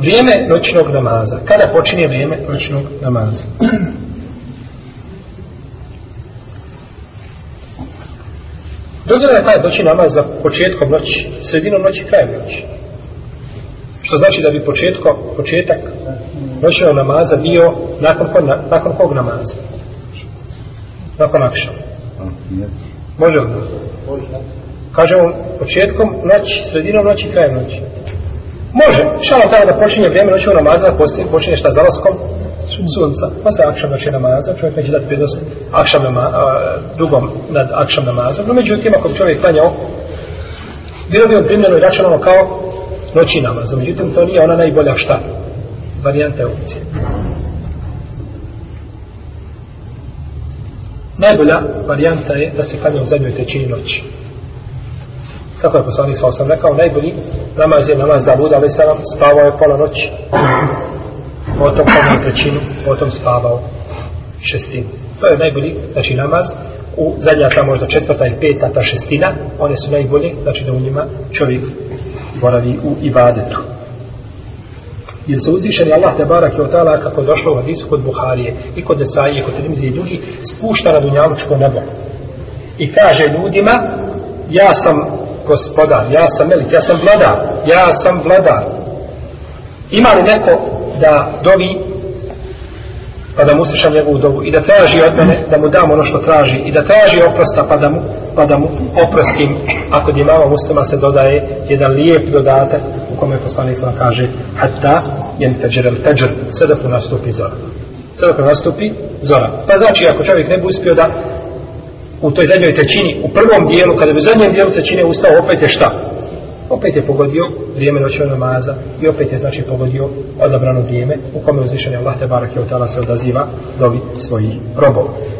Vrijeme noćnog namaza. Kada počinje vrijeme noćnog namaza? Dozvoljeno je taj noćni namaz za početkom noći, sredinom noći, krajem noći. Što znači da bi početko, početak noćnog namaza bio nakon, na, nakon kog namaza? Nakon akša. Može li? početkom noći, sredinom noći, krajem noći. Može. šalom tada da počinje vrijeme noću znači namaza, poslije počinje šta zalaskom sunca. Posle akšam noći znači namaza, čovjek neće dati prednost akšam dugom nad akšam namazom. No međutim, ako bi čovjek klanjao, bilo bi on primljeno i kao noći namaz. Međutim, to nije ona najbolja šta varijanta opcije. Najbolja varijanta je da se klanja u zadnjoj trećini noći. Kako je poslanik sa osam rekao, najbolji namaz je namaz Davuda, ali sam spavao je pola noći. Potom pola trećinu, potom spavao šestinu. To je najbolji, znači namaz. U zadnja ta možda četvrta i peta, ta šestina, one su najbolje, znači da u njima čovjek boravi u ibadetu. Jer se je Allah te barak otala kako je došlo u hadisu kod Buharije i kod Desaije i kod Rimzi i drugi spušta na nebo. I kaže ljudima ja sam gospodar, ja sam velik, ja sam vladar, ja sam vladar. Ima li neko da dovi pa da mu uslišam njegovu dobu i da traži od mene da mu dam ono što traži i da traži oprosta pa da mu, pa da mu oprostim ako je mama muslima se dodaje jedan lijep dodatak u kome poslanik sam kaže hatta jen feđer el sve nastupi zora sve nastupi zora pa znači ako čovjek ne bi uspio da u toj zadnjoj trećini, u prvom dijelu, kada bi u zadnjem dijelu trećine ustao, opet je šta? Opet je pogodio vrijeme noćnog namaza i opet je znači pogodio odabrano vrijeme u kome uzvišenje Allah te barake se odaziva dobi svojih robova.